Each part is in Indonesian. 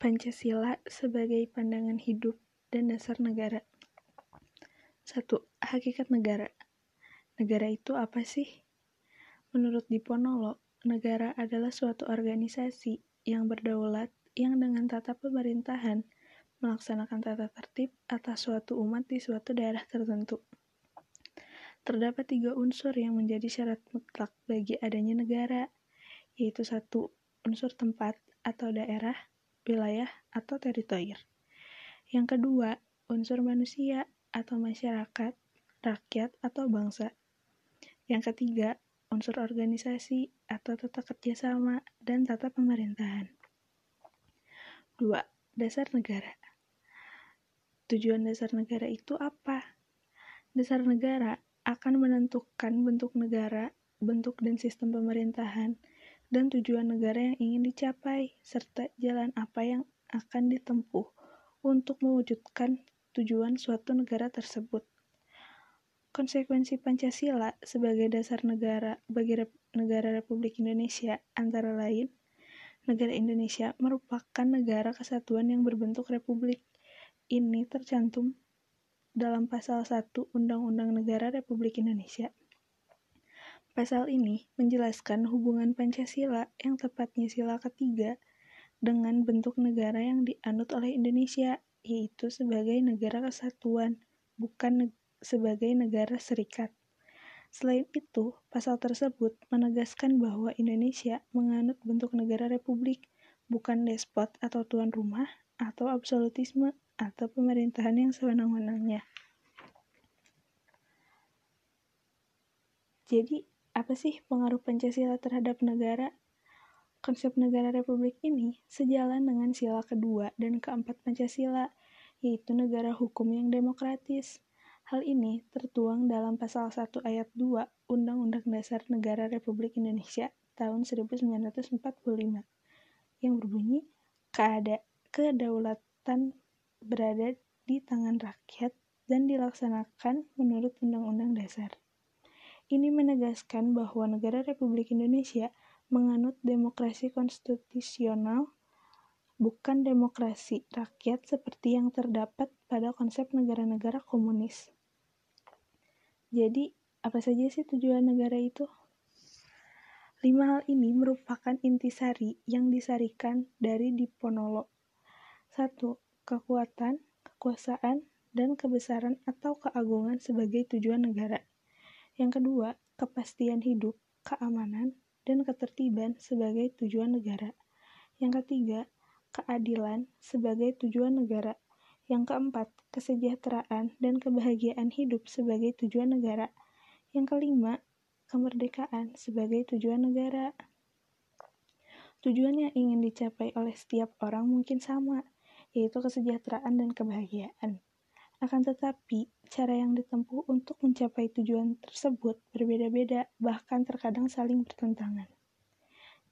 Pancasila sebagai pandangan hidup dan dasar negara. 1. Hakikat negara. Negara itu apa sih? Menurut Diponolo, negara adalah suatu organisasi yang berdaulat yang dengan tata pemerintahan melaksanakan tata tertib atas suatu umat di suatu daerah tertentu. Terdapat tiga unsur yang menjadi syarat mutlak bagi adanya negara, yaitu satu unsur tempat atau daerah, wilayah, atau teritorial. Yang kedua, unsur manusia atau masyarakat, rakyat, atau bangsa. Yang ketiga, unsur organisasi atau tata kerjasama dan tata pemerintahan. 2. Dasar negara Tujuan dasar negara itu apa? Dasar negara akan menentukan bentuk negara, bentuk dan sistem pemerintahan, dan tujuan negara yang ingin dicapai, serta jalan apa yang akan ditempuh untuk mewujudkan tujuan suatu negara tersebut. Konsekuensi Pancasila sebagai dasar negara bagi Rep negara Republik Indonesia antara lain, negara Indonesia merupakan negara kesatuan yang berbentuk republik. Ini tercantum dalam pasal 1 Undang-Undang Negara Republik Indonesia. Pasal ini menjelaskan hubungan Pancasila yang tepatnya sila ketiga dengan bentuk negara yang dianut oleh Indonesia, yaitu sebagai negara kesatuan, bukan ne sebagai negara serikat. Selain itu, pasal tersebut menegaskan bahwa Indonesia menganut bentuk negara republik, bukan despot atau tuan rumah, atau absolutisme, atau pemerintahan yang sewenang-wenangnya. Jadi, apa sih pengaruh Pancasila terhadap negara? Konsep negara republik ini sejalan dengan sila kedua dan keempat Pancasila, yaitu negara hukum yang demokratis. Hal ini tertuang dalam pasal 1 ayat 2 Undang-Undang Dasar Negara Republik Indonesia tahun 1945 yang berbunyi keada kedaulatan berada di tangan rakyat dan dilaksanakan menurut Undang-Undang Dasar. Ini menegaskan bahwa negara Republik Indonesia menganut demokrasi konstitusional, bukan demokrasi rakyat seperti yang terdapat pada konsep negara-negara komunis. Jadi, apa saja sih tujuan negara itu? Lima hal ini merupakan intisari yang disarikan dari Diponolo. Satu, kekuatan, kekuasaan, dan kebesaran atau keagungan sebagai tujuan negara. Yang kedua, kepastian hidup, keamanan, dan ketertiban sebagai tujuan negara. Yang ketiga, keadilan sebagai tujuan negara. Yang keempat, kesejahteraan dan kebahagiaan hidup sebagai tujuan negara. Yang kelima, kemerdekaan sebagai tujuan negara. Tujuan yang ingin dicapai oleh setiap orang mungkin sama, yaitu kesejahteraan dan kebahagiaan. Akan tetapi, cara yang ditempuh untuk mencapai tujuan tersebut berbeda-beda, bahkan terkadang saling bertentangan.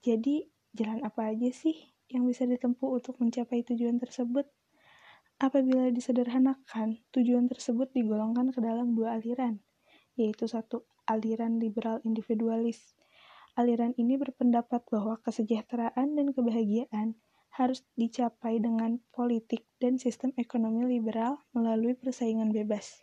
Jadi, jalan apa aja sih yang bisa ditempuh untuk mencapai tujuan tersebut? Apabila disederhanakan, tujuan tersebut digolongkan ke dalam dua aliran, yaitu satu aliran liberal individualis. Aliran ini berpendapat bahwa kesejahteraan dan kebahagiaan harus dicapai dengan politik dan sistem ekonomi liberal melalui persaingan bebas.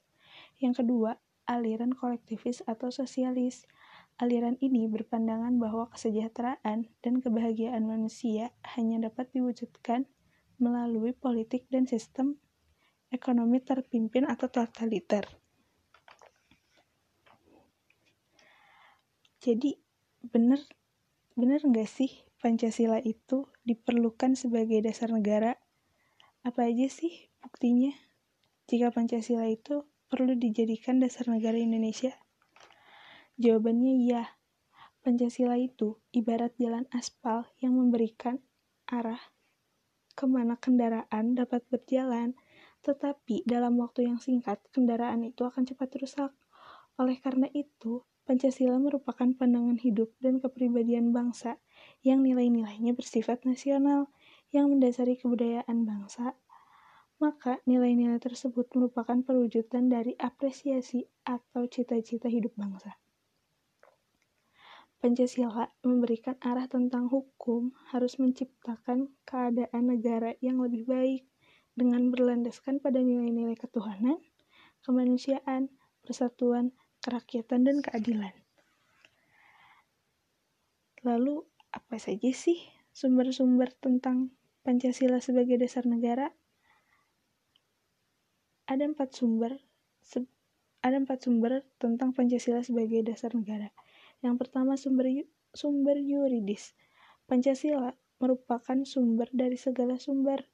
Yang kedua, aliran kolektivis atau sosialis. Aliran ini berpandangan bahwa kesejahteraan dan kebahagiaan manusia hanya dapat diwujudkan melalui politik dan sistem ekonomi terpimpin atau totaliter. Jadi, benar benar nggak sih Pancasila itu diperlukan sebagai dasar negara. Apa aja sih buktinya jika Pancasila itu perlu dijadikan dasar negara Indonesia? Jawabannya iya. Pancasila itu ibarat jalan aspal yang memberikan arah ke mana kendaraan dapat berjalan, tetapi dalam waktu yang singkat kendaraan itu akan cepat rusak. Oleh karena itu, Pancasila merupakan pandangan hidup dan kepribadian bangsa yang nilai-nilainya bersifat nasional, yang mendasari kebudayaan bangsa, maka nilai-nilai tersebut merupakan perwujudan dari apresiasi atau cita-cita hidup bangsa. Pancasila memberikan arah tentang hukum harus menciptakan keadaan negara yang lebih baik dengan berlandaskan pada nilai-nilai ketuhanan, kemanusiaan, persatuan, kerakyatan, dan keadilan. Lalu, apa saja sih sumber-sumber tentang Pancasila sebagai dasar negara? Ada empat sumber ada empat sumber tentang Pancasila sebagai dasar negara. Yang pertama sumber sumber yuridis. Pancasila merupakan sumber dari segala sumber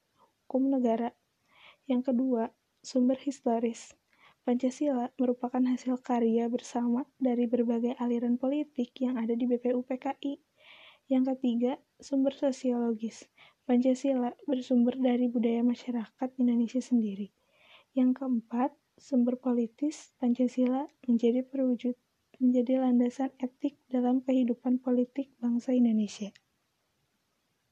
hukum negara. Yang kedua, sumber historis. Pancasila merupakan hasil karya bersama dari berbagai aliran politik yang ada di BPU PKI. Yang ketiga, sumber sosiologis. Pancasila bersumber dari budaya masyarakat Indonesia sendiri. Yang keempat, sumber politis Pancasila menjadi perwujud menjadi landasan etik dalam kehidupan politik bangsa Indonesia.